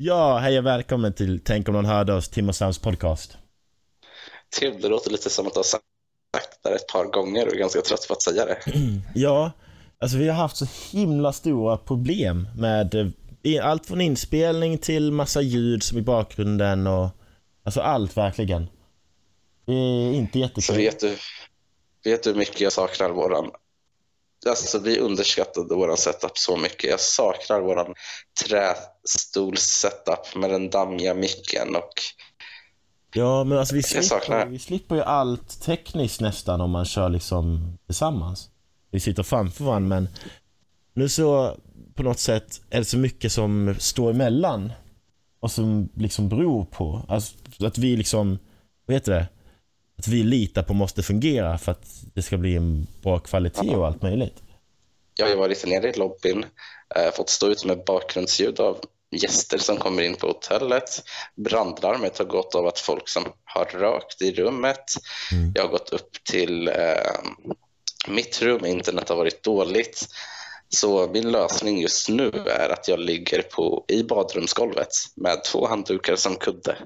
Ja, hej och välkommen till Tänk om någon hörde oss, Tim och Sams podcast. Tim, det låter lite som att du har sagt det ett par gånger och är ganska trött på att säga det. Ja, alltså vi har haft så himla stora problem med eh, allt från inspelning till massa ljud som i bakgrunden och alltså allt verkligen. Det är inte jättekul. Så vet du, vet du hur mycket jag saknar våran Alltså, vi underskattade våran setup så mycket. Jag saknar våran trästolssetup med den dammiga micken och Ja, men alltså vi slipper, vi slipper ju allt tekniskt nästan om man kör liksom tillsammans. Vi sitter framför varandra men nu så på något sätt är det så mycket som står emellan och som liksom beror på alltså, att vi liksom, vad heter det? Att vi litar på måste fungera för att det ska bli en bra kvalitet och allt möjligt. jag har varit nere i lobbyn, eh, fått stå ut med bakgrundsljud av gäster som kommer in på hotellet. Brandlarmet har gått av att folk som har rökt i rummet. Mm. Jag har gått upp till eh, mitt rum, internet har varit dåligt. Så min lösning just nu är att jag ligger på, i badrumsgolvet med två handdukar som kudde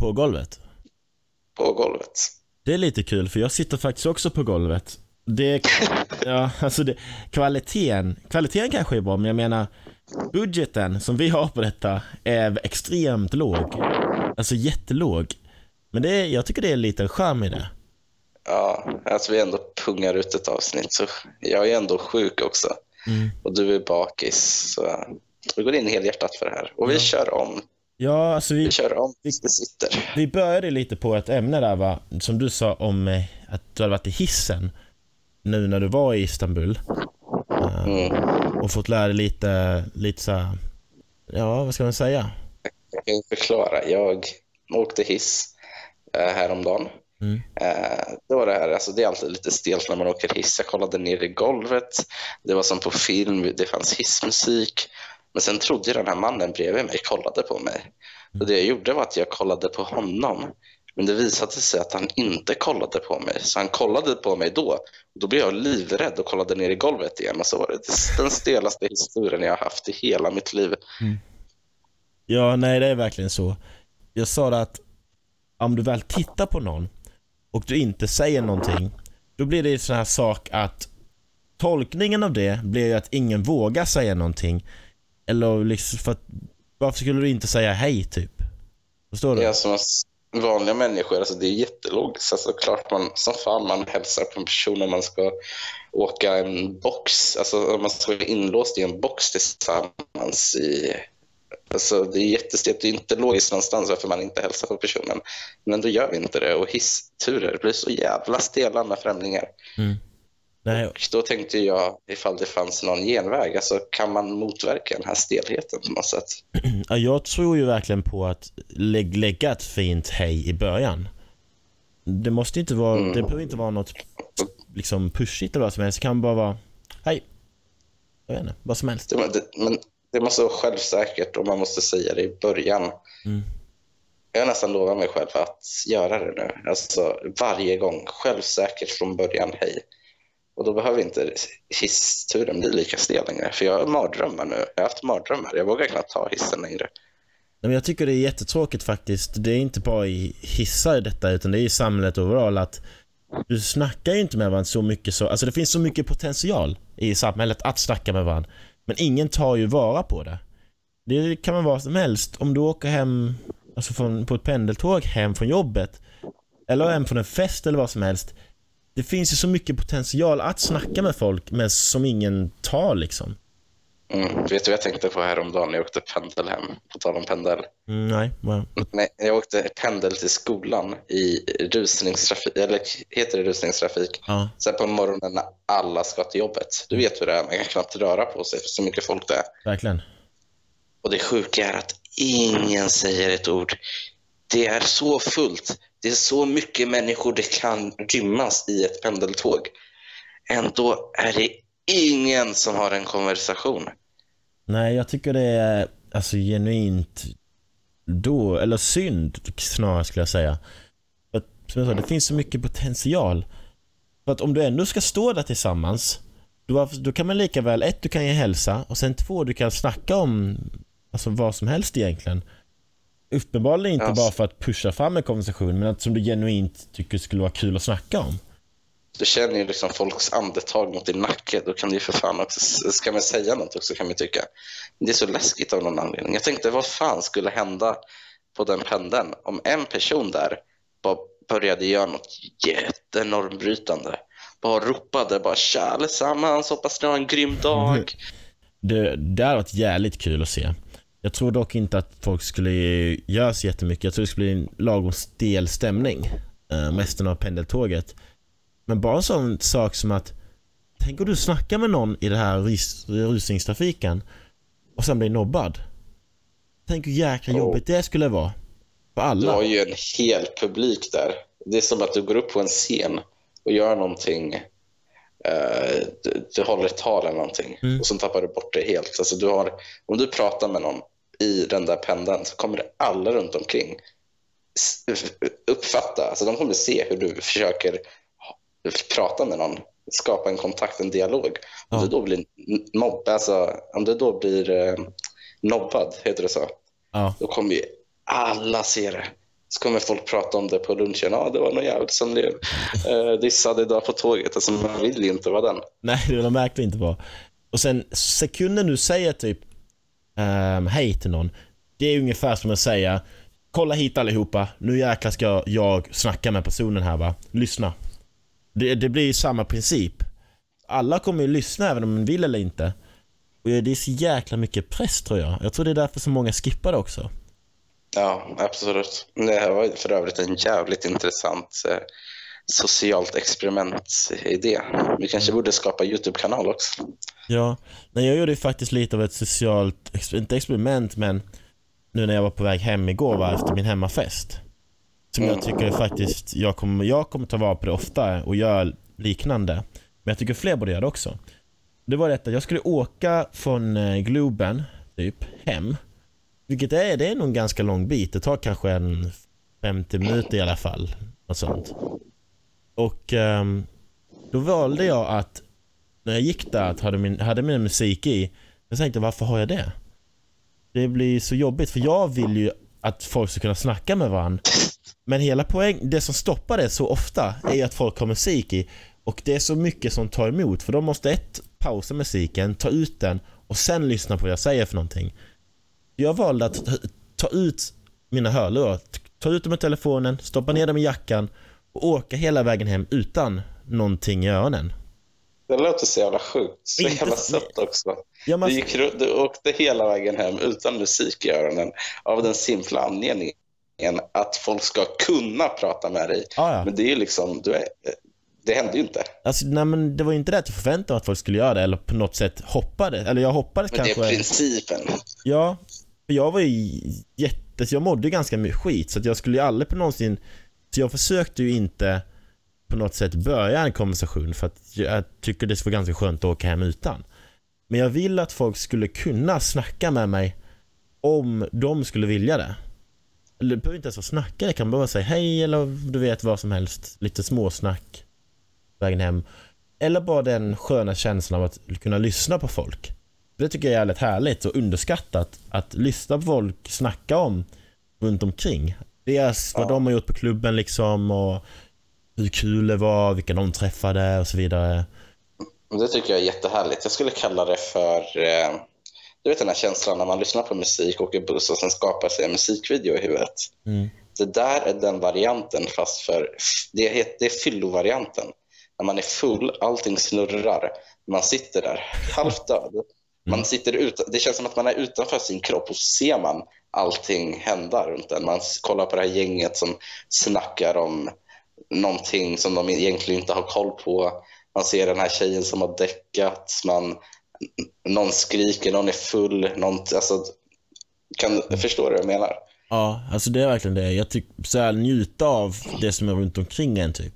På golvet. På golvet. Det är lite kul för jag sitter faktiskt också på golvet. Det, ja, alltså det, kvaliteten, kvaliteten kanske är bra men jag menar budgeten som vi har på detta är extremt låg. Alltså jättelåg. Men det jag tycker det är lite charm i det. Ja, alltså vi ändå pungar ut ett avsnitt så jag är ändå sjuk också. Mm. Och du är bakis. Så vi går in helhjärtat för det här. Och vi Ja. kör om. Ja, alltså vi, Vi kör om Vi- det sitter. vi började lite på ett ämne där va, som du sa om eh, att du hade varit i hissen nu när du var i Istanbul. Eh, Mm. och fått lära dig lite, lite så här, ja vad ska man säga? Jag kan förklara. Jag åkte hiss eh, häromdagen. Mm. Det var det här, alltså det är alltid lite stelt när man åker hiss. Jag kollade ner i golvet. Det var som på film, det fanns hissmusik. Men sen trodde jag den här mannen bredvid mig kollade på mig. Så det jag gjorde var att jag kollade på honom. Men det visade sig att han inte kollade på mig. Så han kollade på mig då. Då blev jag livrädd och kollade ner i golvet igen. Och så var det den stelaste historien jag har haft i hela mitt liv. Mm. Ja, nej det är verkligen så. Jag sa det att om du väl tittar på någon och du inte säger någonting, då blir det en sån här sak att tolkningen av det blir ju att ingen vågar säga någonting. Eller liksom för att, varför skulle du inte säga hej typ? Förstår du? Är som vanliga människor, alltså det är jättelogiskt. Alltså klart man, som fan man hälsar på en person om man ska åka en box, alltså om man ska vara inlåst i en box tillsammans i Alltså, det är jättestelt, det är inte logiskt någonstans varför man inte hälsar på personen. Men ändå gör vi inte det och hissturer blir så jävla stela med främlingar. Nej, Och då tänkte jag ifall det fanns någon genväg, alltså kan man motverka den här stelheten på något sätt? ja, jag tror ju verkligen på att lä lägga ett fint hej i början. Det måste inte vara, Mm. det behöver inte vara något liksom pushigt eller vad som helst. Det kan bara vara hej. Jag vet inte, vad som helst. Det, det, men det måste vara självsäkert och man måste säga det i början. Mm. Jag har nästan lovat mig själv att göra det nu. Alltså varje gång. Självsäkert från början, hej. Och då behöver inte hissturen bli lika stel längre. För jag har mardrömmar nu. Jag har haft mardrömmar. Jag vågar knappt ta hissen längre. Nej, men jag tycker det är jättetråkigt faktiskt. Det är inte bara i hissar i detta utan det är i samhället overall att du snackar ju inte med varandra så mycket så, alltså det finns så mycket potential i samhället att snacka med varandra. Men ingen tar ju vara på det. Det kan man vara som helst. Om du åker hem, alltså från, på ett pendeltåg hem från jobbet eller hem från en fest eller vad som helst. Det finns ju så mycket potential att snacka med folk men som ingen tar liksom. Mm. Vet du vad jag tänkte på häromdagen när jag åkte pendel hem? På tal om pendel. Mm, nej, well, Nej, jag åkte pendel till skolan i rusningstrafik. Eller heter det rusningstrafik? ja. Sen på morgonen när alla ska till jobbet. Du vet hur det är, man kan knappt röra på sig för så mycket folk det är. Verkligen. Och det sjuka är att ingen säger ett ord. Det är så fullt. Det är så mycket människor det kan rymmas i ett pendeltåg. Ändå är det ingen som har en konversation. Nej, jag tycker det är alltså genuint då, eller synd snarare skulle jag säga. För att, som jag sa, det finns så mycket potential. För att om du ändå ska stå där tillsammans, då, då kan man lika väl, ett, du kan ge hälsa och sen två, du kan snacka om alltså vad som helst egentligen. Uppenbarligen inte Ja. bara för att pusha fram en konversation, men att som du genuint tycker skulle vara kul att snacka om. Du känner ju liksom folks andetag mot din nacke. Då kan du ju för fan också, ska man säga något också kan man tycka. Det är så läskigt av någon anledning. Jag tänkte vad fan skulle hända på den pendeln om en person där bara började göra något jättenormbrytande. Bara ropade bara tja allesammans, hoppas ni har en grym dag. Det, det hade varit jävligt kul att se. Jag tror dock inte att folk skulle göra så jättemycket. Jag tror det skulle bli en lagom stel stämning. Uh, resten av pendeltåget. Men bara en sån sak som att Tänk om du snackar med någon i den här rus, rusningstrafiken och sen blir nobbad. Tänk hur jäkla Oh. jobbigt det skulle vara. För Du alla. har ju en hel publik där. Det är som att du går upp på en scen och gör någonting. eh, du, du håller ett tal eller någonting Mm. och så tappar du bort det helt. Alltså du har, om du pratar med någon i den där pendeln så kommer det alla runt omkring uppfatta. Alltså de kommer se hur du försöker prata med någon, skapa en kontakt, en dialog. Om Ja. du då blir mobb, alltså, om du då blir eh, nobbad, heter det så? Ja. Då kommer ju alla se det. Så kommer folk prata om det på lunchen. Ja, det var någon jävel som blev eh, dissad idag på tåget. Alltså, man vill ju inte vara den. Nej, det märkte vi inte på. Och sen sekunden du säger typ um, hej till någon. Det är ungefär som att säga Kolla hit allihopa, nu jäklar ska jag snacka med personen här va. Lyssna. Det, det blir ju samma princip. Alla kommer ju lyssna även om de vill eller inte. Och det är så jäkla mycket press tror jag. Jag tror det är därför så många skippar det också. Ja, absolut. Det här var för övrigt en jävligt intressant eh, socialt experiment-idé. Vi kanske borde skapa YouTube-kanal också. Ja, nej, jag gjorde ju faktiskt lite av ett socialt, inte experiment men nu när jag var på väg hem igår va, efter min hemmafest. Som jag tycker faktiskt, jag kommer, jag kommer ta vara på det ofta och göra liknande. Men jag tycker fler borde göra det också. Det var detta, jag skulle åka från eh, Globen, typ, hem. Vilket är, det är nog en ganska lång bit. Det tar kanske en 50 minuter i alla fall. Något sånt. Och um, då valde jag att när jag gick där att hade min, hade min musik i. Jag tänkte varför har jag det? Det blir så jobbigt för jag vill ju att folk ska kunna snacka med varandra. Men hela poängen, det som stoppar det så ofta är ju att folk har musik i. Och det är så mycket som tar emot för de måste ett pausa musiken, ta ut den och sen lyssna på vad jag säger för någonting. Jag valde att ta, ta ut mina hörlurar, ta ut dem ur telefonen, stoppa ner dem i jackan och åka hela vägen hem utan någonting i öronen. Det låter så jävla sjukt. Så Inte- jävla sött också. Ja, man, Du, gick, du åkte hela vägen hem utan musik i öronen av den simpla anledningen att folk ska kunna prata med dig. ja, ja. Men det är ju liksom, du är, det händer ju inte. Alltså, nej, men det var ju inte det att jag förväntade mig att folk skulle göra det eller på något sätt hoppades. Eller jag hoppades Men det kanske. är principen. Ja, jag var ju jätte... Jag mådde ju ganska mycket skit så att jag skulle ju aldrig på någonsin... Jag försökte ju inte på något sätt börja en konversation för att jag tycker det skulle vara ganska skönt att åka hem utan. Men jag vill att folk skulle kunna snacka med mig om de skulle vilja det. Eller det behöver inte ens vara snacka, det kan bara säga hej eller du vet vad som helst. Lite småsnack vägen hem. Eller bara den sköna känslan av att kunna lyssna på folk. Det tycker jag är jävligt härligt och underskattat att lyssna på folk snacka om runt omkring. Deras, vad Ja. de har gjort på klubben liksom och hur kul det var, vilka de träffade och så vidare. Det tycker jag är jättehärligt. Jag skulle kalla det för eh, du vet den här känslan när man lyssnar på musik, åker buss och sen skapar sig en musikvideo i huvudet. Mm. Det där är den varianten fast för det, het- det är fyllovarianten. När man är full, allting snurrar. Man sitter där halvt död. Man sitter ut, det känns som att man är utanför sin kropp och ser man allting hända runt en. Man kollar på det här gänget som snackar om någonting som de egentligen inte har koll på. Man ser den här tjejen som har däckat. Man, någon skriker, någon är full. Någon, alltså, kan, du vad jag menar? Ja, alltså det är verkligen det. Jag tycker så här, njuta av det som är runt omkring en typ.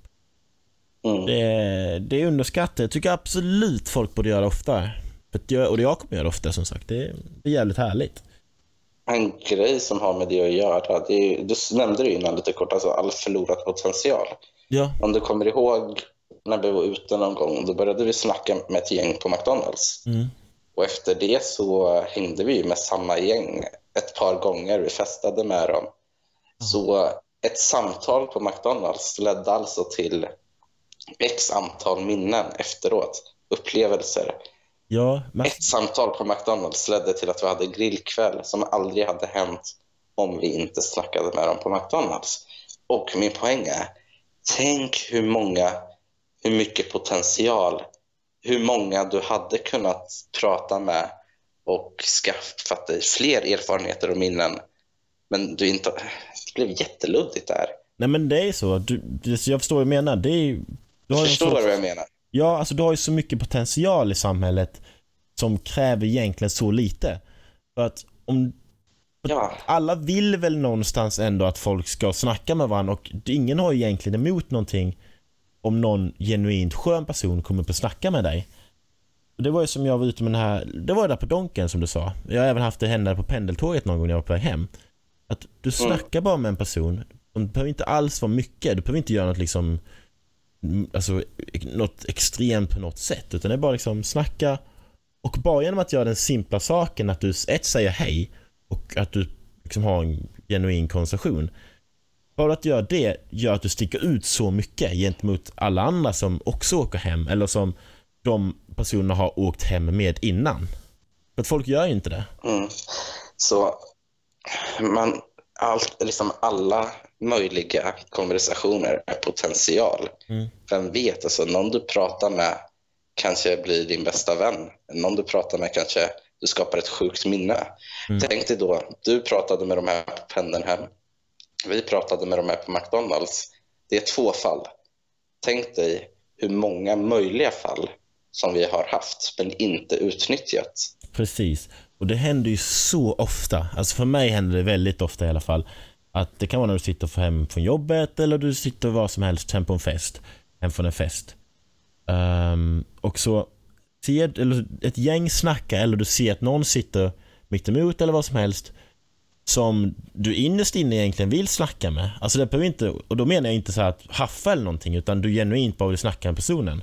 Mm. Det, det är underskattat. Jag tycker absolut folk borde göra det oftare. För jag, och jag kommer göra det ofta som sagt. Det är, det är jävligt härligt. En grej som har med det att göra, det är, du nämnde det innan lite kort, alltså all förlorad potential. Ja, Om du kommer ihåg när vi var ute någon gång, då började vi snacka med ett gäng på McDonalds. mm. Och efter det så hängde vi med samma gäng ett par gånger. Vi festade med dem. Så ett samtal på McDonalds ledde alltså till x antal minnen efteråt, upplevelser. Ja, men... Ett samtal på McDonalds ledde till att vi hade grillkväll som aldrig hade hänt om vi inte snackade med dem på McDonalds. Och min poäng är, tänk hur många, hur mycket potential, hur många du hade kunnat prata med och skaffat dig fler erfarenheter och minnen. Men du inte, det blev jätteluddigt där. Nej men det är så. Du, jag förstår vad du menar. Det är, du har förstår du vad jag menar? Ja, alltså du har ju så mycket potential i samhället som kräver egentligen så lite. För att om Ja. Alla vill väl någonstans ändå att folk ska snacka med varandra och ingen har egentligen emot någonting om någon genuint skön person kommer upp och snacka med dig. Det var ju som jag var ute med den här, det var ju där på Donken som du sa. Jag har även haft det hända på pendeltåget någon gång när jag var på väg hem. Att du mm. snackar mm. bara med en person, det behöver inte alls vara mycket, du behöver inte göra något liksom alltså något extremt på något sätt utan det är bara liksom snacka och bara genom att göra den simpla saken att du ett säger hej och att du liksom har en genuin konversation. Bara att göra det gör att du sticker ut så mycket gentemot alla andra som också åker hem eller som de personerna har åkt hem med innan. För att folk gör ju inte det. Mm. Så man, allt, liksom alla möjliga konversationer är potential. Mm. Vem vet, alltså, någon du pratar med kanske blir din bästa vän. Någon du pratar med kanske du skapar ett sjukt minne. Mm. Tänk dig då, du pratade med de här på Pendenhem. Vi pratade med de här på McDonalds. Det är två fall. Tänk dig hur många möjliga fall som vi har haft men inte utnyttjat. Precis. Och det händer ju så ofta. Alltså för mig händer det väldigt ofta i alla fall. Att det kan vara när du sitter hem från jobbet eller du sitter var som helst hem på en fest. Hem från en fest. Um, och så ser, eller ett gäng snackar eller du ser att någon sitter mitt emot eller vad som helst som du innerst inne egentligen vill snacka med. Alltså det behöver inte, och då menar jag inte så att haffa eller någonting utan du genuint bara vill snacka med personen.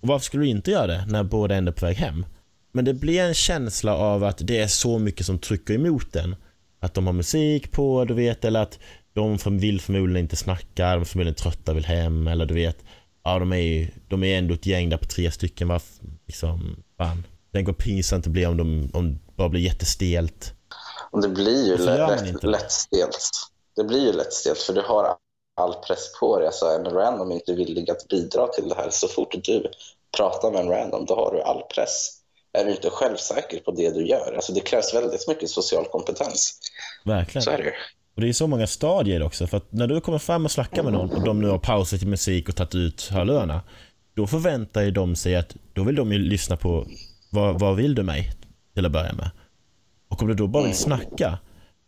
Och varför skulle du inte göra det när båda ändå är på väg hem? Men det blir en känsla av att det är så mycket som trycker emot den. Att de har musik på, du vet, eller att de vill förmodligen inte snacka, de är förmodligen trötta, vill hem, eller du vet. Ja, de är ju, de är ändå ett gäng där på tre stycken, va? Liksom, fan. Tänk vad pinsamt det blir om, de, om det bara blir jättestelt. Det blir ju lätt, lätt stelt. Det blir ju lätt stelt, för du har all press på dig. Alltså, en random är inte villig att bidra till det här. Så fort du pratar med en random, då har du all press. Är du inte självsäker på det du gör? Alltså, det krävs väldigt mycket social kompetens. Verkligen. Så är det och det är så många stadier också. För att när du kommer fram och snackar med någon och de nu har pausat i musik och tagit ut hörlurarna. Då förväntar ju de sig att, då vill de ju lyssna på vad, vad vill du mig? Till att börja med. Och om du då bara vill snacka,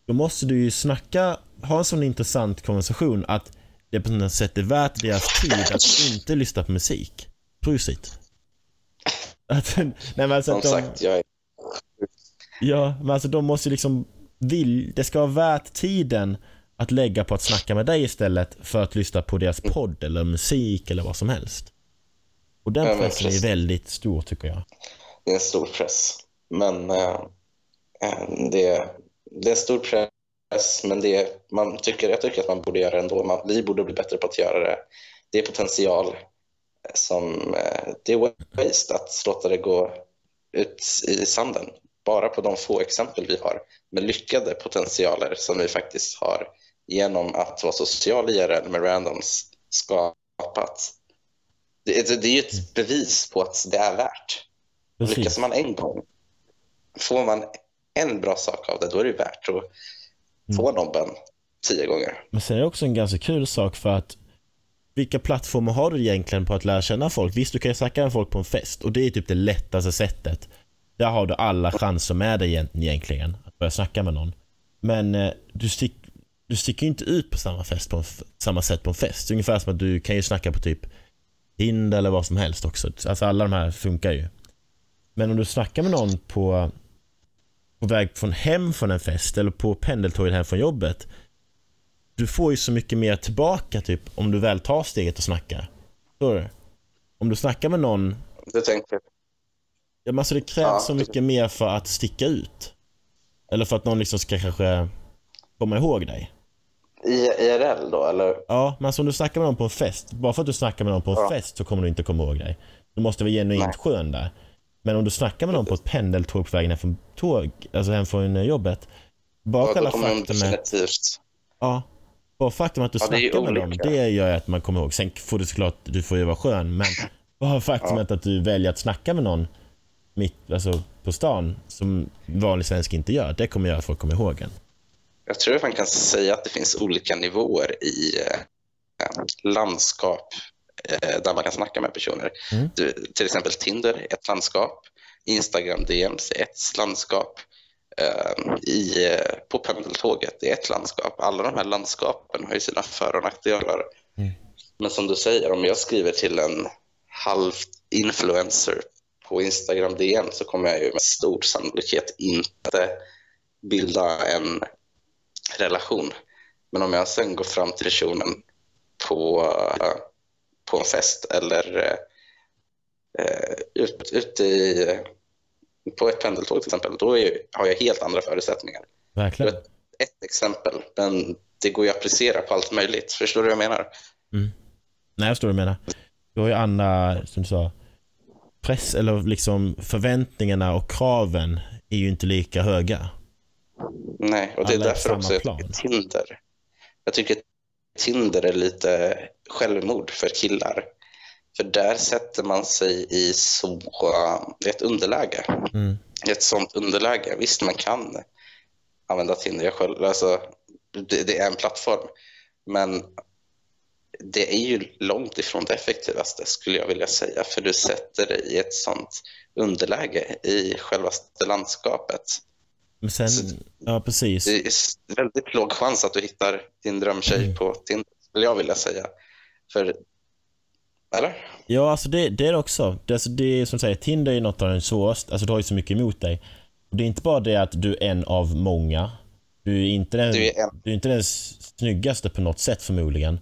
då måste du ju snacka, ha en sån intressant konversation att det på något sätt är värt deras tid att inte lyssna på musik. Prosit. Att, nej men alltså att de, sagt, jag är... Ja, men alltså de måste liksom vill, det ska vara värt tiden att lägga på att snacka med dig istället för att lyssna på deras podd eller musik eller vad som helst. Och den pressen är väldigt stor tycker jag. Det är en stor press. Men äh, det, det är en stor press, men det, man tycker, jag tycker att man borde göra det ändå. Man, vi borde bli bättre på att göra det. Det är potential som... Äh, det är waste att låta det gå ut i sanden. Bara på de få exempel vi har med lyckade potentialer som vi faktiskt har genom att vara social IRL med randoms skapat. Det, det, det är ju ett mm. bevis på att det är värt. Precis. Lyckas man en gång, får man en bra sak av det, då är det värt att mm. få nobben tio gånger. Men sen är det också en ganska kul sak för att vilka plattformar har du egentligen på att lära känna folk? Visst, du kan ju snacka med folk på en fest och det är typ det lättaste sättet. Där har du alla chanser med dig egentligen, att börja snacka med någon. Men eh, du, stick, du sticker inte ut på samma, fest på en, samma sätt på en fest. Ungefär som att du kan ju snacka på typ Tinder eller vad som helst också. Alltså alla de här funkar ju. Men om du snackar med någon på, på väg från hem från en fest eller på pendeltåget hem från jobbet. Du får ju så mycket mer tillbaka typ om du väl tar steget och snackar. Förstår du? Om du snackar med någon det tänker Ja, men alltså det krävs Ja, så mycket mer för att sticka ut. Eller för att någon liksom ska kanske komma ihåg dig. I, IRL då, eller? Ja, men alltså om du snackar med någon på en fest. Bara för att du snackar med någon på en Ja. fest så kommer du inte komma ihåg dig. Du måste vara genuint Nej. skön där. Men om du snackar med någon på ett pendeltåg på vägen hem från tåg, alltså hem från jobbet. Bara Ja, själva faktumet, definitivt... ja, bara faktum att du Ja, snackar med dem, det gör att man kommer ihåg. Sen får du såklart, du får ju vara skön, men bara faktumet att du väljer att snacka med någon mitt, alltså på stan, som vanlig svensk inte gör, det kommer göra att folk kommer ihåg en. Jag tror att man kan säga att det finns olika nivåer i eh, landskap eh, där man kan snacka med personer. Mm. Du, till exempel Tinder ett landskap, Instagram DMs ett landskap, i, eh, på pendeltåget är ett landskap. Alla de här landskapen har ju sina för och nackdelar. Mm. Men som du säger, om jag skriver till en halv influencer på Instagram DM så kommer jag ju med stor sannolikhet inte bilda en relation. Men om jag sen går fram till personen på, eh, på en fest eller eh, ut, ute i, på ett pendeltåg till exempel, då är, har jag helt andra förutsättningar. Verkligen. Ett, ett exempel, men det går ju att applicera på allt möjligt. Förstår du vad jag menar? Nej, jag förstår vad du menar. Du har ju andra, som du sa, press eller liksom förväntningarna och kraven är ju inte lika höga. Nej, och det är Alla är därför också jag tycker Tinder. Jag tycker Tinder är lite självmord för killar. För där sätter man sig i så, ett underläge. Mm. Ett sånt underläge. Visst, man kan använda Tinder. Jag själv, alltså, det, det är en plattform. Men det är ju långt ifrån det effektivaste skulle jag vilja säga. För du sätter dig i ett sånt underläge i självaste landskapet. Men sen, Så- ja precis. Det är väldigt låg chans att du hittar din drömtjej Mm. på Tinder, skulle jag vilja säga. För, eller? Ja, alltså det, det är det också. Det, alltså det är som säger, Tinder är något av den svåraste. Alltså du har ju så mycket emot dig. Och det är inte bara det att du är en av många. Du är inte den, Du är en. du är inte den snyggaste på något sätt förmodligen.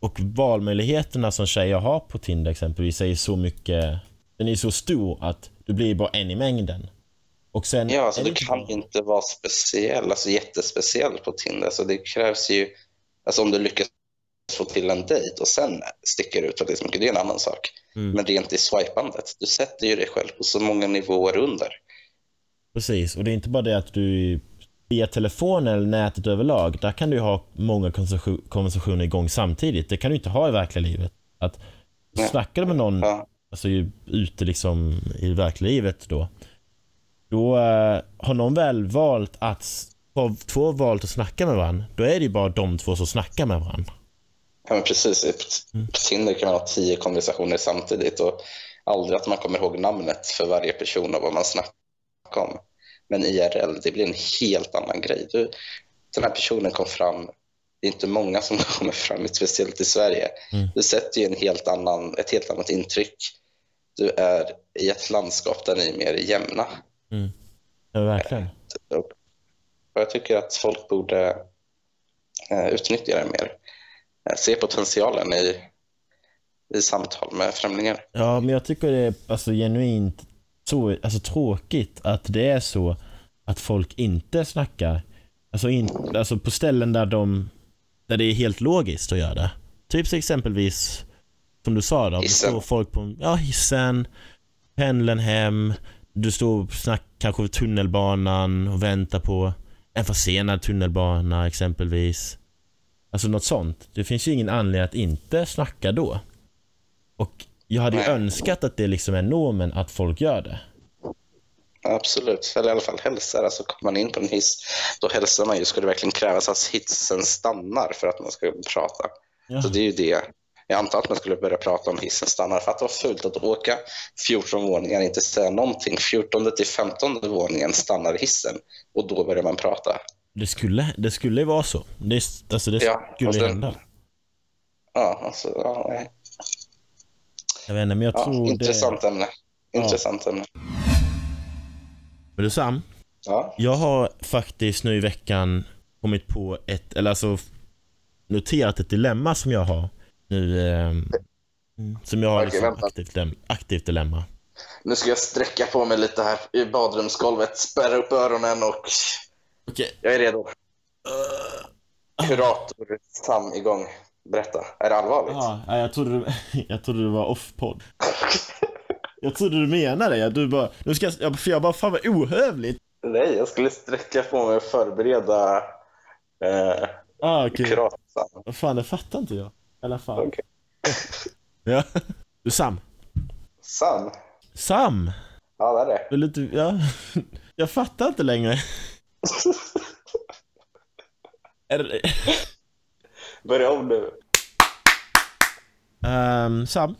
Och valmöjligheterna som tjejer har på Tinder exempelvis är så mycket... Den är så stor att du blir bara en i mängden. Och sen... Ja, alltså du det kan ju inte vara speciell, alltså jättespeciell på Tinder. Så det krävs ju, alltså om du lyckas få till en dejt och sen sticker ut väldigt mycket, det är en annan sak. Mm. Men rent i swipandet, du sätter ju dig själv på så många nivåer under. Precis, och det är inte bara det att du via telefon eller nätet överlag, där kan du ha många konversation- konversationer igång samtidigt. Det kan du inte ha i verkliga livet. Att Nej. snackar du med någon Ja. alltså, ute liksom i verkliga livet då, då eh, har någon väl valt att, två valt att snacka med varandra, då är det ju bara de två som snackar med varandra. Ja, men precis. På- Mm. Tinder kan man ha tio konversationer samtidigt och aldrig att man kommer ihåg namnet för varje person och vad man snackar om. Men IRL, det blir en helt annan grej. Du, den här personen kom fram, det är inte många som kommer fram, speciellt i Sverige. Mm. Du sätter ju en helt annan, ett helt annat intryck. Du är i ett landskap där ni är mer jämna. Ja, verkligen. Och jag tycker att folk borde eh, utnyttja det mer. Se potentialen i, i samtal med främlingar. Ja, men jag tycker det är alltså genuint så, alltså, tråkigt att det är så att folk inte snackar. Alltså, in, alltså på ställen där de där det är helt logiskt att göra det. Typ exempelvis som du sa då, Hissen. står folk på ja, hissen, pendeln hem, du står och snackar kanske tunnelbanan och väntar på en försenad tunnelbana exempelvis. Alltså något sånt. Det finns ju ingen anledning att inte snacka då. Och jag hade ju önskat att det liksom är normen att folk gör det. Absolut, eller i alla fall hälsar. Alltså kommer man in på en hiss, då hälsar man ju. Ska det verkligen krävas att hissen stannar för att man ska prata? Ja. Så det är ju det. Jag antar att man skulle börja prata om hissen stannar. För att det var fult att åka 14 våningar, inte säga någonting. 14 till 15 våningen stannar hissen och då börjar man prata. Det skulle, det skulle vara så. Det, alltså det Ja, skulle sen- hända. Ja, alltså, ja, nej. Jag vet inte, men jag ja tror intressant ämne. Intressant ämne. det... Men du Sam, Ja. jag har faktiskt nu i veckan kommit på ett, eller alltså noterat ett dilemma som jag har nu. ehm, som jag har Okej, liksom aktivt, aktivt dilemma. Nu ska jag sträcka på mig lite här i badrumsgolvet, spärra upp öronen och Okej. jag är redo. Kurator Sam igång. Berätta, är det allvarligt? Ja, nej, jag trodde, du, jag trodde det var off-podd. Jag trodde du menade det. Du bara, nu ska jag, för jag bara, fan vad ohövligt. Nej, jag skulle sträcka på mig och förbereda eh, Ah, okej. Kurator Sam. Vad fan, det fattar inte jag. Alla fall. Okej. Ja. Du Sam. Sam? Sam! Ja, det är det. Vill du inte, ja. Jag fattar inte längre. Är det, Börja om nu. Ehm, Sam.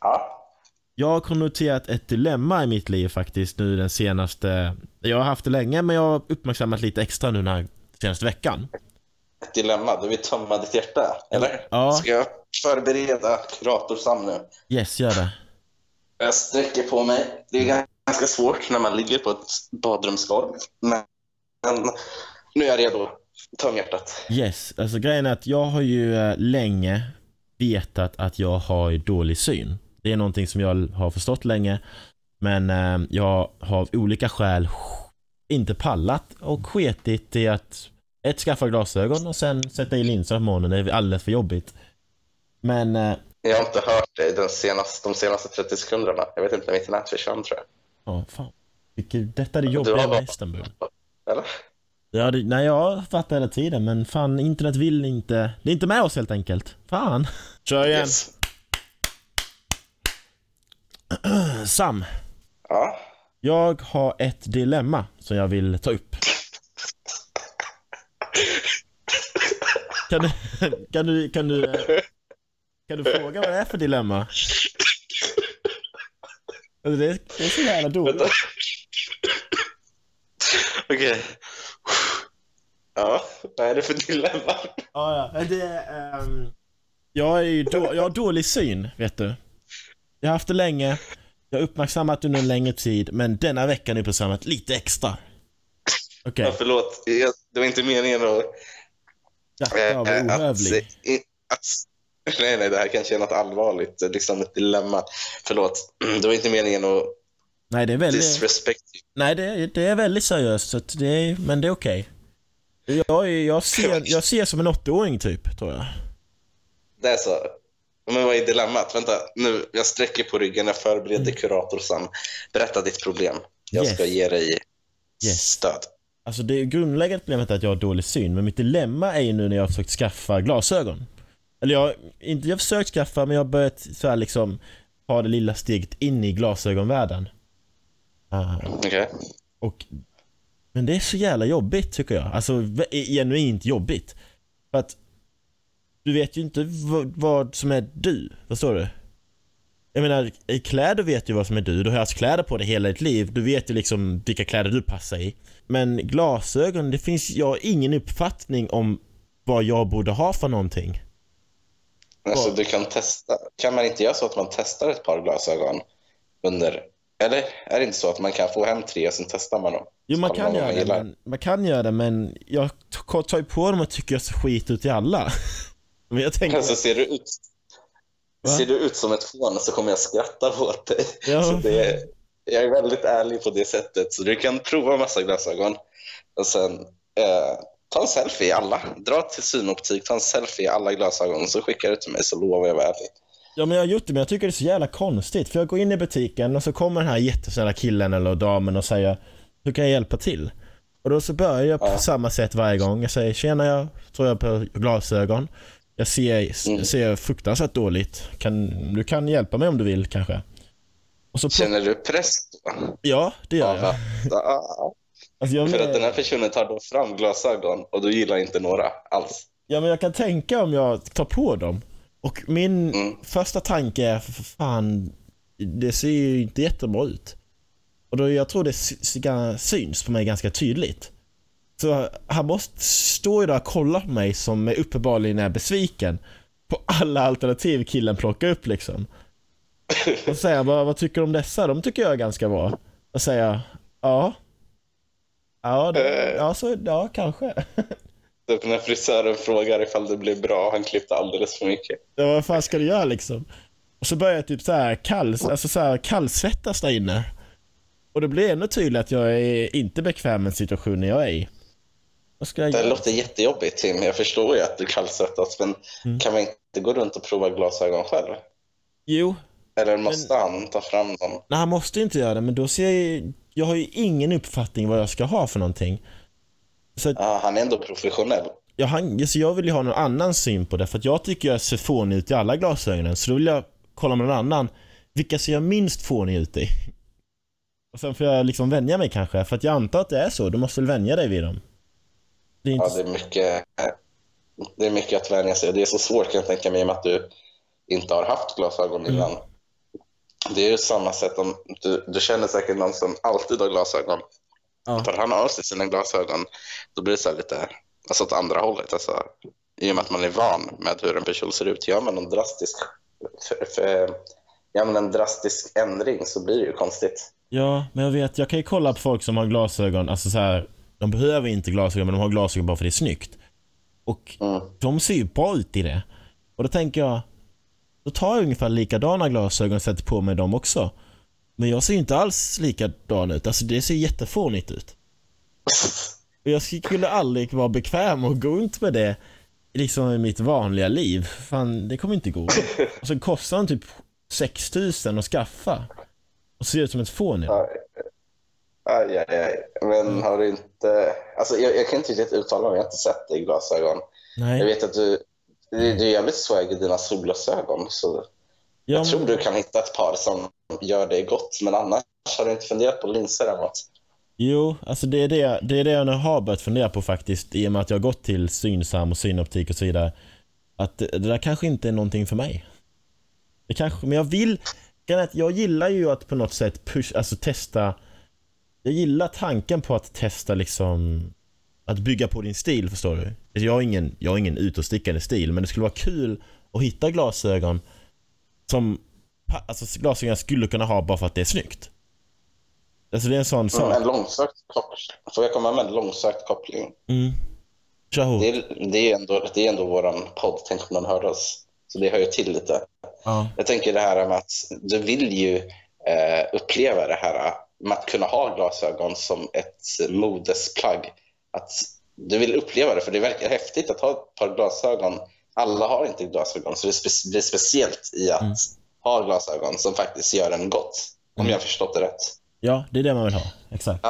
Ja. Jag har noterat ett dilemma i mitt liv faktiskt nu den senaste... Jag har haft det länge men jag har uppmärksammat lite extra nu den här senaste veckan. Ett dilemma. Du vill tömma ditt hjärta, eller? Ja. Ska jag förbereda Kurator Sam nu? Yes, gör det. Jag sträcker på mig. Det är ganska svårt när man ligger på ett badrumsgolv. Men nu är jag redo. Töm hjärtat. Yes, alltså grejen är att jag har ju eh, länge vetat att jag har dålig syn. Det är någonting som jag har förstått länge. Men eh, jag har av olika skäl inte pallat och sketit i att ett, skaffa glasögon och sen sätta i linser på morgonen. Det är alldeles för jobbigt. Men eh, Jag har inte hört dig den senaste, de senaste 30 sekunderna. Jag vet inte, mitt nät försvann tror jag. Ja, fan. Vilket, detta är det jobbiga med Istanbul. Eller? Ja, det, nej, jag fattar hela tiden, men fan, internet vill inte. Det är inte med oss helt enkelt. Fan. Kör igen. Yes. Sam, Ja. jag har ett dilemma som jag vill ta upp. Kan du, kan du, kan du, eh, kan du fråga vad det är för dilemma? Alltså det, är, det är så jävla dåligt. Okej. Ja, vad är det för dilemma? Ja, ja. Det är, ehm, jag, är ju då, jag har dålig syn, vet du. Jag har haft det länge. Jag har uppmärksammat under en längre tid, men denna veckan har jag uppmärksammat lite extra. Okej, Ja, förlåt, jag, det var inte meningen att... var eh, att, i- att, nej, nej, det här kanske är något allvarligt, liksom ett dilemma. Förlåt, det var inte meningen att Nej, det är väldigt, disrespect nej, det, är- det är väldigt seriöst, så det är, men det är okej. Jag, är- jag, ser, jag ser som en 80-åring typ, tror jag. Det är så. Men vad är dilemmat? Vänta, nu, jag sträcker på ryggen, jag förbereder kurator Sam. Berätta ditt problem. Jag Yes. ska ge dig Yes. stöd. Alltså det grundläggande problemet är att jag har dålig syn, men mitt dilemma är ju nu när jag har försökt skaffa glasögon. Eller jag, inte jag har försökt skaffa, men jag har börjat så här liksom ha det lilla steget in i glasögonvärlden. Ah, Okej. och, men det är så jävla jobbigt tycker jag. Alltså genuint jobbigt. För att du vet ju inte vad, vad som är du, förstår du? Jag menar, i kläder vet du vad som är du. Du har haft kläder på dig hela ditt liv. Du vet ju liksom vilka kläder du passar i. Men glasögon, det finns, jag har ingen uppfattning om vad jag borde ha för någonting. Alltså, du kan testa. Kan man inte göra så att man testar ett par glasögon under... Eller är det inte så att man kan få hem tre och sen testar man dem? Jo, man kan göra det, men, man kan göra det, men jag tar ju på dem och tycker jag ser skit ut i alla. men jag tänker... Alltså, ser du ut... Va? Ser du ut som ett fån så kommer jag skratta åt dig. Ja. Så det är, jag är väldigt ärlig på det sättet. Så du kan prova massa glasögon och sen eh, ta en selfie i alla. Dra till synoptik, ta en selfie i alla glasögon så skickar du till mig så lovar jag vara ärlig. Ja men jag har gjort det men jag tycker det är så jävla konstigt för jag går in i butiken och så kommer den här jättesnälla killen eller damen och säger Hur kan jag hjälpa till? Och då så börjar jag på Ja. samma sätt varje gång. Jag säger tjena jag tror jag på glasögon. Jag ser, Mm. ser fruktansvärt dåligt. Kan, du kan hjälpa mig om du vill kanske. Och så plock- Känner du press då? Ja, det gör Ja, jag. ja. Alltså jag För att den här personen tar då fram glasögon och du gillar inte några alls. ja men jag kan tänka om jag tar på dem. Och min Mm. första tanke är för fan, det ser ju inte jättebra ut. Och då jag tror det sy- sy- syns på mig ganska tydligt. Så han måste stå ju där och kolla på mig som är uppenbarligen är besviken på alla alternativ killen plockar upp liksom. Och säga vad, vad tycker du om dessa? De tycker jag är ganska bra. Och säga ja. Ja, det, ja, så, ja kanske. Typ när frisören frågar ifall det blir bra, han klippte alldeles för mycket. Ja, vad fan ska du göra liksom? Och så börjar jag typ så här kall, alltså så här kallsvettas där inne. Och det blir ännu tydligare att jag är inte bekväm med situationen jag är i. Jag Det låter jättejobbigt Tim. Jag förstår ju att du kallsvettas, men Mm. kan man inte gå runt och prova glasögon själv? Jo, Eller måste han ta fram dem? nej han måste inte göra det men då ser jag ju- Jag har ju ingen uppfattning vad jag ska ha för någonting. Så att, Ja, han är ändå professionell. jag, han, så jag vill ju ha någon annan syn på det för jag tycker jag ser fånig ut i alla glasögonen. Så då vill jag kolla med någon annan. Vilka ser jag minst fånig ut i? Och sen får jag liksom vänja mig kanske. För att jag antar att det är så. Du måste väl vänja dig vid dem. Det är inte... Ja, det är mycket, det är mycket att vänja sig. Det är så svårt kan jag tänka mig i och med att du inte har haft glasögon innan. Det är ju samma sätt om du, du känner säkert någon som alltid har glasögon. Ja. Tar han av sig sina glasögon, då blir det så lite alltså åt andra hållet. Alltså, I och med att man är van med hur en person ser ut. Gör man en drastisk, för, för, gör man en drastisk ändring så blir det ju konstigt. Ja, men jag vet, jag kan ju kolla på folk som har glasögon, alltså så här, de behöver inte glasögon men de har glasögon bara för det är snyggt. Och Mm. de ser ju bra ut i det. Och då tänker jag, då tar jag ungefär likadana glasögon och sätter på mig dem också. Men jag ser inte alls likadan ut, alltså det ser jättefånigt ut. Och jag skulle aldrig vara bekväm och gå runt med det liksom i mitt vanliga liv. Fan, det kommer inte gå. Och så kostar de typ 6000 att skaffa. Och ser ut som ett fån. Ja. Aj, aj, aj. Men har du inte... Alltså, jag, jag kan inte riktigt uttala mig, jag har inte sett dig i glasögon. Jag Nej. vet att du, du, du är jävligt swag i dina solglasögon. Så Ja, jag tror du kan hitta ett par som gör dig gott. Men annars har du inte funderat på linser eller något. Jo, alltså det är det, det är det jag nu har börjat fundera på faktiskt i och med att jag har gått till Synsam och synoptik och så vidare. Att det, det där kanske inte är någonting för mig. Det kanske, men jag vill, jag gillar ju att på något sätt push, alltså testa. Jag gillar tanken på att testa liksom att bygga på din stil, förstår du? Alltså, Jag har ingen, jag har ingen utåtstickande stil, men det skulle vara kul att hitta glasögon som alltså glasögon jag skulle kunna ha bara för att det är snyggt. Alltså det är en sån sak. En långsökt koppling. Får jag komma med en långsökt koppling? Mm. Det är, det är ändå, det är ändå våran podd, tänk om någon hör oss. Så det hör ju till lite. Ja. Jag tänker det här med att du vill ju eh, uppleva det här med att kunna ha glasögon som ett modesplagg. Att du vill uppleva det, för det verkar häftigt att ha ett par glasögon. Alla har inte glasögon, så det spe- blir speciellt i att Mm. ha glasögon som faktiskt gör en gott. Om Mm. jag har förstått det rätt. ja, det är det man vill ha. Exakt.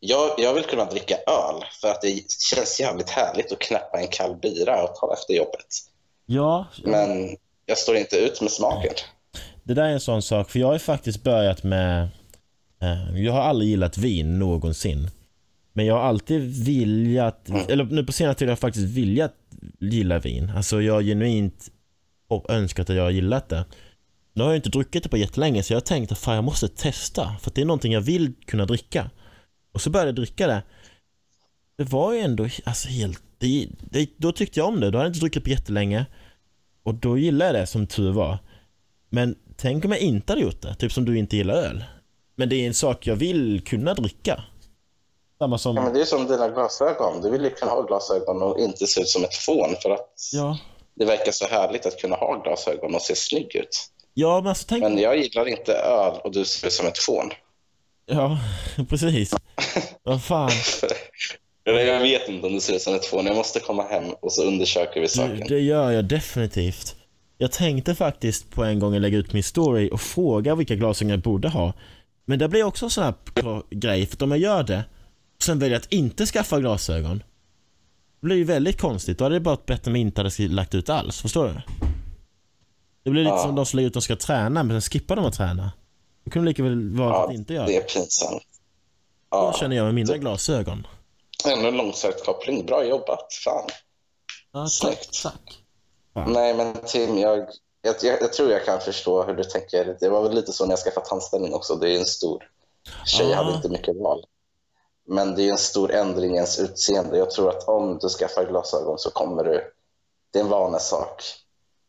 Jag, jag vill kunna dricka öl för att det känns jävligt härligt att knäppa en kall bira och ta efter jobbet. Ja, Men jag står inte ut med smaken. det där är en sån sak. För jag har faktiskt börjat med... Eh, jag har aldrig gillat vin någonsin. Men jag har alltid viljat, eller nu på senare tid har jag faktiskt viljat gilla vin. Alltså jag har genuint och önskat att jag har gillat det. Nu har jag inte druckit det på jättelänge så jag har tänkt att fan jag måste testa. För att det är någonting jag vill kunna dricka. Och så började jag dricka det. Det var ju ändå alltså helt... Det, det, då tyckte jag om det. Då hade jag inte druckit på jättelänge. Och då gillade jag det som tur var. Men tänk om jag inte hade gjort det. Typ som du inte gillar öl. Men det är en sak jag vill kunna dricka. Samma som... Ja, men det är som dina glasögon. Du vill ju kunna ha glasögon och inte se ut som ett fån för att Ja, det verkar så härligt att kunna ha glasögon och se snygg ut. ja men alltså tänk... Men jag gillar inte öl och du ser ut som ett fån. Ja, precis. Vad fan. Jag vet inte om du ser ut som ett fån. Jag måste komma hem och så undersöker vi Det, saken. det gör jag definitivt. Jag tänkte faktiskt på en gång lägga ut min story och fråga vilka glasögon jag borde ha. Men det blir också en sån här gr- grej, för om jag gör det sen väljer att inte skaffa glasögon. Det blir ju väldigt konstigt. Då hade det bara varit bättre om jag inte hade lagt ut alls. Förstår du? Det blir lite Ja. som de som lägger ut att de ska träna, men sen skippar de att träna. Då kunde de lika väl valt Ja, att inte göra det det. är pinsamt. Ja, känner jag med mina glasögon. ännu en långsökt koppling. Bra jobbat. Fan. Ja, tack, Snyggt. tack. Nej, men Tim, jag, jag, jag, jag tror jag kan förstå hur du tänker. Det var väl lite så när jag skaffade tandställning också. Det är en stor tjej, Ja. hade inte mycket val. Men det är en stor ändring i ens utseende. Jag tror att om du skaffar glasögon så kommer du... Det är en vanesak.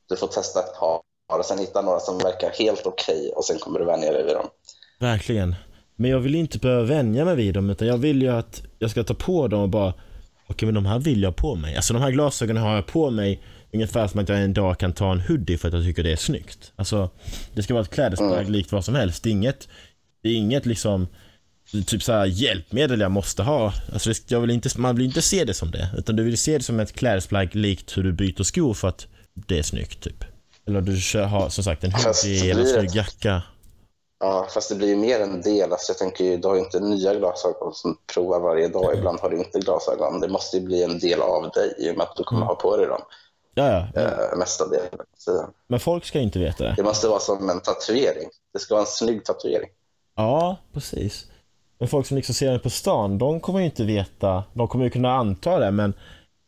Du får testa ett par och sen hitta några som verkar helt okej och sen kommer du vänja dig vid dem. Verkligen. Men jag vill inte behöva vänja mig vid dem utan jag vill ju att jag ska ta på dem och bara okej men de här vill jag på mig. Alltså de här glasögonen har jag på mig ungefär som att jag en dag kan ta en hoodie för att jag tycker det är snyggt. Alltså det ska vara ett klädesplagg Mm. likt vad som helst. Det är inget, det är inget liksom typ så här hjälpmedel jag måste ha. Alltså jag vill inte, man vill inte se det som det. Utan du vill se det som ett klädesplagg likt hur du byter skor för att det är snyggt typ. Eller du kör, har som sagt en hoodie eller en snygg jacka. Ja, fast det blir ju mer en del. Alltså jag tänker ju, du har ju inte nya glasögon som provar varje dag. Ibland har du inte glasögon. Det måste ju bli en del av dig i och med att du kommer Mm. ha på dig dem Ja, ja. eh, mesta delen av tiden. Men folk ska inte veta det. Det måste vara som en tatuering. Det ska vara en snygg tatuering. Ja, precis. Men folk som liksom ser mig på stan, de kommer ju inte veta. De kommer ju kunna anta det, men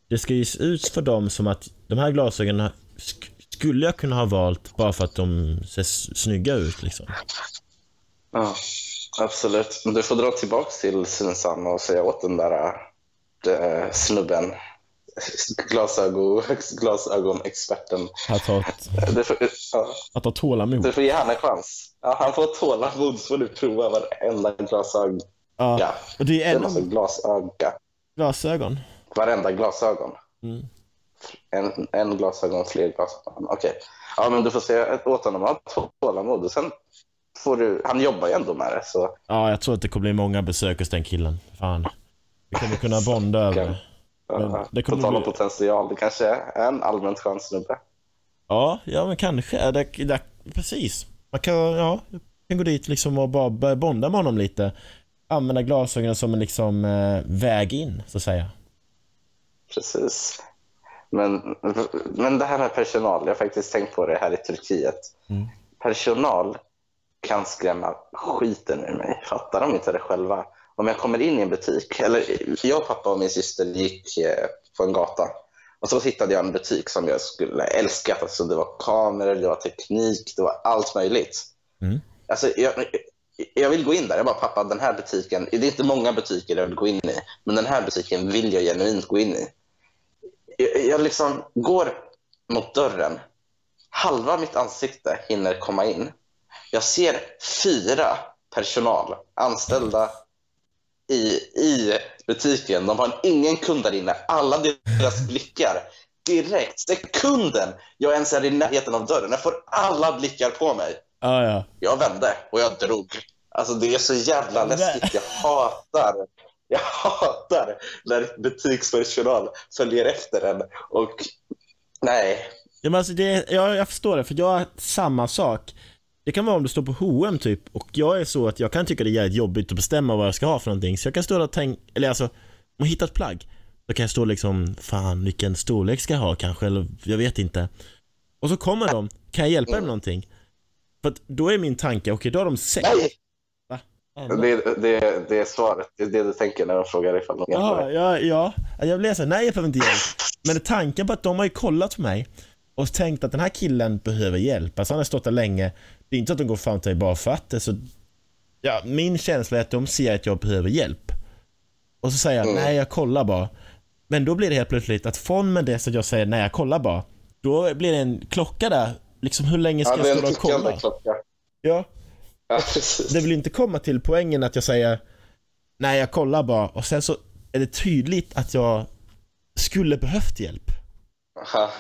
det ska ju se ut för dem som att de här glasögonen sk- skulle jag kunna ha valt bara för att de ser snygga ut liksom. Ja, absolut. Men du får dra tillbaka till Synsam och säga åt den där äh, snubben, glasögon, glasögonexperten. Att ha, ett, Du får, ja, att ha tålamod. du får ge han en chans. Ja, han får tålamod så får du prova varenda glasögon. Ja, Ja, och det är det ännu alltså glasöga. glasögon. Varenda glasögon. Mm. En, en glasögon, fler glasögon. Okej. Ja, men du får säga åt honom att ha tålamod. Och sen får du... Han jobbar ju ändå med det, så... Ja, jag tror att det kommer bli många besök hos den killen. Fan. Vi kommer kunna bonda över det. Men det kommer tal om bli- potential, det kanske är en allmänt skön snubbe. Ja, ja men kanske. Det, det, precis. Man kan, ja, kan gå dit liksom och bara börja bonda med honom lite. Använda glasögonen som en liksom eh, väg in, så att säga. Precis. Men, men det här med personal, jag har faktiskt tänkt på det här i Turkiet. Mm. Personal kan skrämma skiten ur mig. Fattar de inte det själva? Om jag kommer in i en butik, eller jag, pappa och min syster gick eh, på en gata och så hittade jag en butik som jag skulle älskat. Alltså, det var kameror, det var teknik, det var allt möjligt. Mm. Alltså, jag, jag vill gå in där. Jag bara, pappa, den här butiken, det är inte många butiker jag vill gå in i, men den här butiken vill jag genuint gå in i. Jag, jag liksom går mot dörren. Halva mitt ansikte hinner komma in. Jag ser fyra personal anställda i, i butiken. De har ingen kund där inne. Alla deras blickar direkt, sekunden jag ens är i närheten av dörren. Jag får alla blickar på mig. Ja, ja. Jag vände och jag drog. Alltså det är så jävla läskigt. Jag hatar, jag hatar när butikspersonal följer efter en. Och nej, Ja, men alltså det, ja, jag förstår det, för jag har samma sak. Det kan vara om du står på H&M typ och jag är så att jag kan tycka det är jävligt jobbigt att bestämma vad jag ska ha för någonting. Så jag kan stå där och tänka, eller alltså, om jag hittar ett plagg, då kan jag stå liksom, fan vilken storlek ska jag ha kanske, eller jag vet inte. Och så kommer de, kan jag hjälpa dem med någonting? För att då är min tanke, okej då har de sett. nej! Det, det, det är svaret. Det är det du tänker när de frågar ifall de dig. ja, ja. Jag blir så här, nej jag behöver inte hjälp. Men tanken på att de har ju kollat på mig och tänkt att den här killen behöver hjälp. Alltså han har stått där länge. Det är inte att de går fram till mig bara för att det. Så, ja, min känsla är att de ser att jag behöver hjälp. Och så säger jag, Mm. nej jag kollar bara. Men då blir det helt plötsligt att från med det så att jag säger, nej jag kollar bara. Då blir det en klocka där. Liksom hur länge ska Ja, jag stå och kolla? klocka. Ja, Ja, det vill inte komma till poängen att jag säger Nej, jag kollar bara och sen så är det tydligt att jag skulle behövt hjälp. Aha.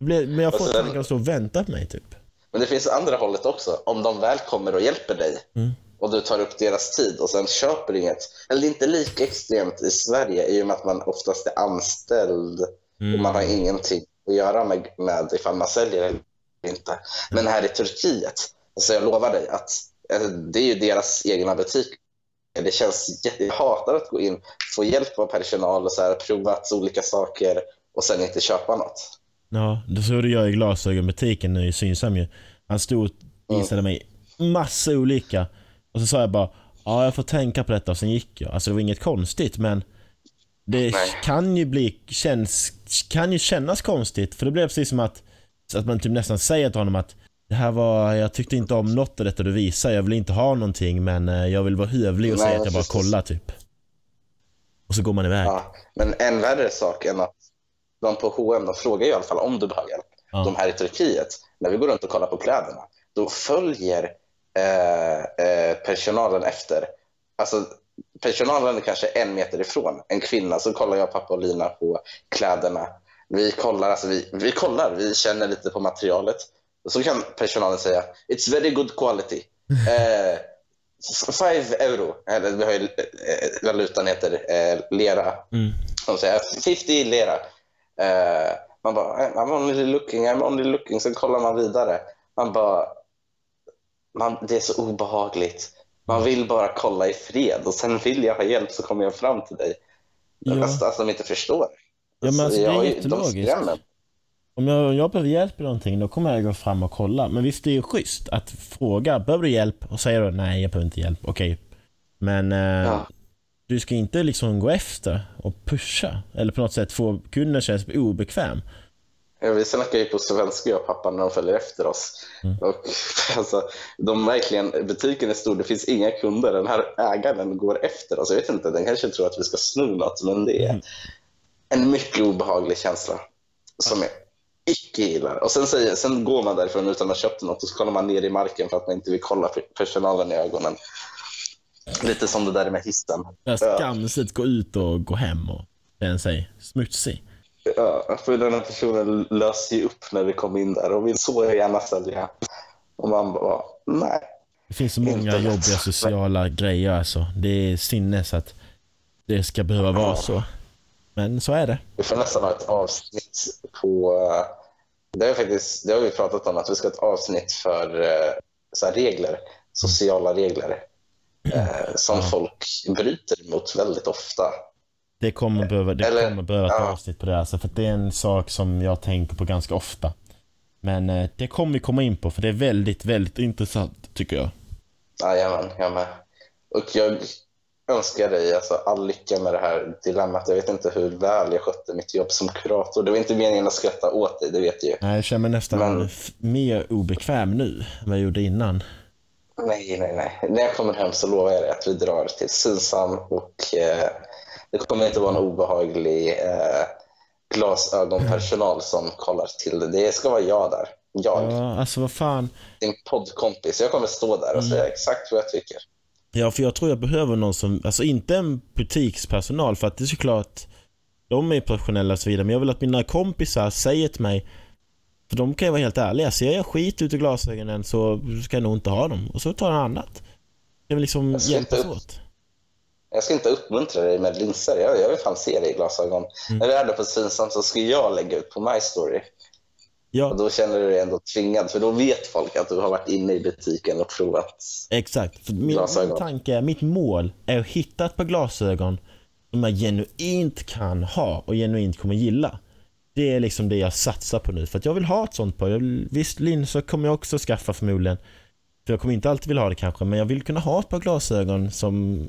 Men jag får sen- att stå och vänta på mig typ. Men det finns andra hållet också. Om de väl kommer och hjälper dig Mm. och du tar upp deras tid och sen köper inget. Eller inte lika extremt i Sverige i och med att man oftast är anställd Mm. och man har ingenting att göra med, med ifall man säljer eller inte. Men här i Turkiet, alltså jag lovar dig att alltså, det är ju deras egna butik. Det känns jätte... Jag hatar att gå in, få hjälp av personal och så här, provat olika saker och sen inte köpa något. Ja, det det jag i glasögonbutiken nu i Synsam ju. Han stod och visade mig massa olika. Och så sa jag bara, ja jag får tänka på detta och sen gick jag. Alltså det var inget konstigt men det Nej. kan ju bli, känns, kan ju kännas konstigt. För det blev precis som att, att man typ nästan säger till honom att det här var, jag tyckte inte om något av detta du visar. Jag vill inte ha någonting men eh, jag vill vara hövlig och Nej, säga att jag bara kollar typ. Och så går man iväg. Ja, men en värre sak än att de på H&M de frågar i alla fall om du behöver hjälp. Ja. De här i Turkiet, när vi går runt och kollar på kläderna, då följer eh, eh, personalen efter. Alltså, personalen är kanske en meter ifrån en kvinna så kollar jag pappa och Lina på kläderna. Vi kollar, alltså vi, vi kollar, vi känner lite på materialet. Och så kan personalen säga It's very good quality. Eh, five euro, eller vi har ju, eh, valutan heter eh, lera. Mm. De säger 50 lera. Eh, man bara, I'm only looking, I'm only looking. Sen kollar man vidare. Man bara, man, det är så obehagligt. Man vill bara kolla i fred och sen vill jag ha hjälp så kommer jag fram till dig. Ja. Alltså, alltså de inte förstår. Ja, men alltså, det är jättelogiskt. Om jag, jag behöver hjälp med någonting, då kommer jag gå fram och kolla. Men visst, det är ju schysst att fråga, behöver du hjälp? Och säger du nej, jag behöver inte hjälp. Okej. Men eh, Ja. Du ska inte liksom gå efter och pusha. Eller på något sätt få kunden att känna sig obekväm. Ja, vi snackar ju på svenska jag och pappa när de följer efter oss. Mm. Och, alltså, de verkligen, butiken är stor, det finns inga kunder. Den här ägaren går efter oss. Jag vet inte, den kanske tror att vi ska sno något, men det är Mm. en mycket obehaglig känsla som jag icke gillar. Och sen, säger, sen går man därifrån utan att ha köpt något och så kollar man ner i marken för att man inte vill kolla pe- personalen i ögonen. Lite som det där med hissen. Jag skamset gå ut och gå hem och känna sig smutsig. Ja, för den här personen löser ju upp när vi kom in där och vill så gärna sälja. Och man bara, nej. Det finns så många jobbiga sociala grejer alltså. Det är sinnes att det ska behöva vara så. Men så är det. Vi får nästan ha ett avsnitt på... eh, Det, är faktiskt, det har vi pratat om, att vi ska ha ett avsnitt för eh, så regler, sociala regler, eh, som folk bryter mot väldigt ofta. Det kommer behöva, det Eller- kommer behöva ett ja. avsnitt på det alltså, för det är en sak som jag tänker på ganska ofta. Men eh, det kommer vi komma in på för det är väldigt, väldigt intressant tycker jag. Jajamän, jag med. Och jag önskar dig alltså all lycka med det här dilemmat. Jag vet inte hur väl jag skötte mitt jobb som kurator. Det var inte meningen att skratta åt dig, det vet jag ju. Nej, Jag känner mig nästan Men- mer obekväm nu än vad jag gjorde innan. Nej, nej, nej. När jag kommer hem så lovar jag dig att vi drar till Synsam och eh, det kommer inte vara en obehaglig eh, glasögonpersonal som kollar till det. Det ska vara jag där. Jag, Ja, alltså vad fan. din poddkompis. Jag kommer stå där och säga exakt vad jag tycker. Ja, för jag tror jag behöver någon som, alltså inte en butikspersonal för att det är såklart, de är professionella och så vidare, men jag vill att mina kompisar säger till mig, för de kan ju vara helt ärliga, ser jag skit ut i glasögonen så ska jag nog inte ha dem, och så tar jag annat. Jag vill liksom hjälpas inte- åt. Jag ska inte uppmuntra dig med linser. Jag, jag vill fan se dig i glasögon. Mm. När du är där på Synsam så ska jag lägga ut på My Story. Och Ja, då känner du dig ändå tvingad, för då vet folk att du har varit inne i butiken och provat. exakt. För min, Glasögon. min tanke, mitt mål är att hitta ett par glasögon som jag genuint kan ha och genuint kommer gilla. Det är liksom det jag satsar på nu, för att jag vill ha ett sånt par. Jag vill, visst, linser kommer jag också skaffa förmodligen. För jag kommer inte alltid vilja ha det kanske, men jag vill kunna ha ett par glasögon som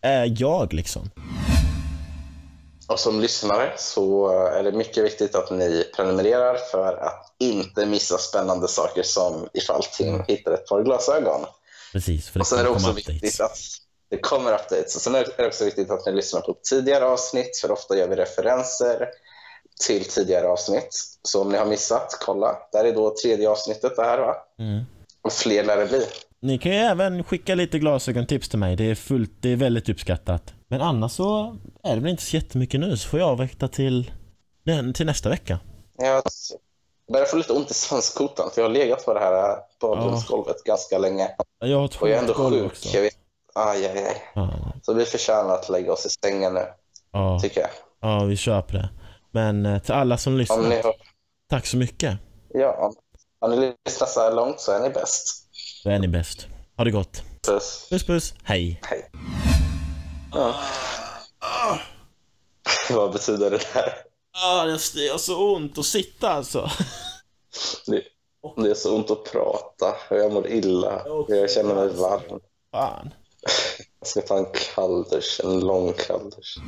är jag liksom. Och som lyssnare så är det mycket viktigt att ni prenumererar för att inte missa spännande saker som ifall Tim hittar ett par glasögon. Precis, för det Och sen är det kommer också komma viktigt updates. att det kommer updates. Och sen är det också viktigt att ni lyssnar på tidigare avsnitt, för ofta gör vi referenser till tidigare avsnitt. Så om ni har missat, kolla. Där är då tredje avsnittet det här va? Mm. Och fler lär det bli. Ni kan ju även skicka lite glasögontips till mig. Det är, fullt, det är väldigt uppskattat. Men annars så är det väl inte så jättemycket nu, så får jag avvakta till, till nästa vecka. Jag börjar få lite ont i svanskotan för jag har legat på det här badrumsgolvet ganska länge. Jag har ett Och jag är ändå sjuk. också. Jag vet. Aj, aj, aj. Ja, Så vi förtjänar att lägga oss i sängen nu, ja, tycker jag. ja, vi på det. Men eh, till alla som Om lyssnar, ni, har, tack så mycket. ja, om ni lyssnar så här långt så är ni bäst. Då är ni bäst. Ha det gott. Puss. Puss puss, hej. Hej. Ja. Vad betyder det där? Ah, det gör så ont att sitta alltså. Det, det är så ont att prata och jag mår illa. Jag känner mig varm. Fan. Jag ska ta en kalldusch, en lång kalldusch.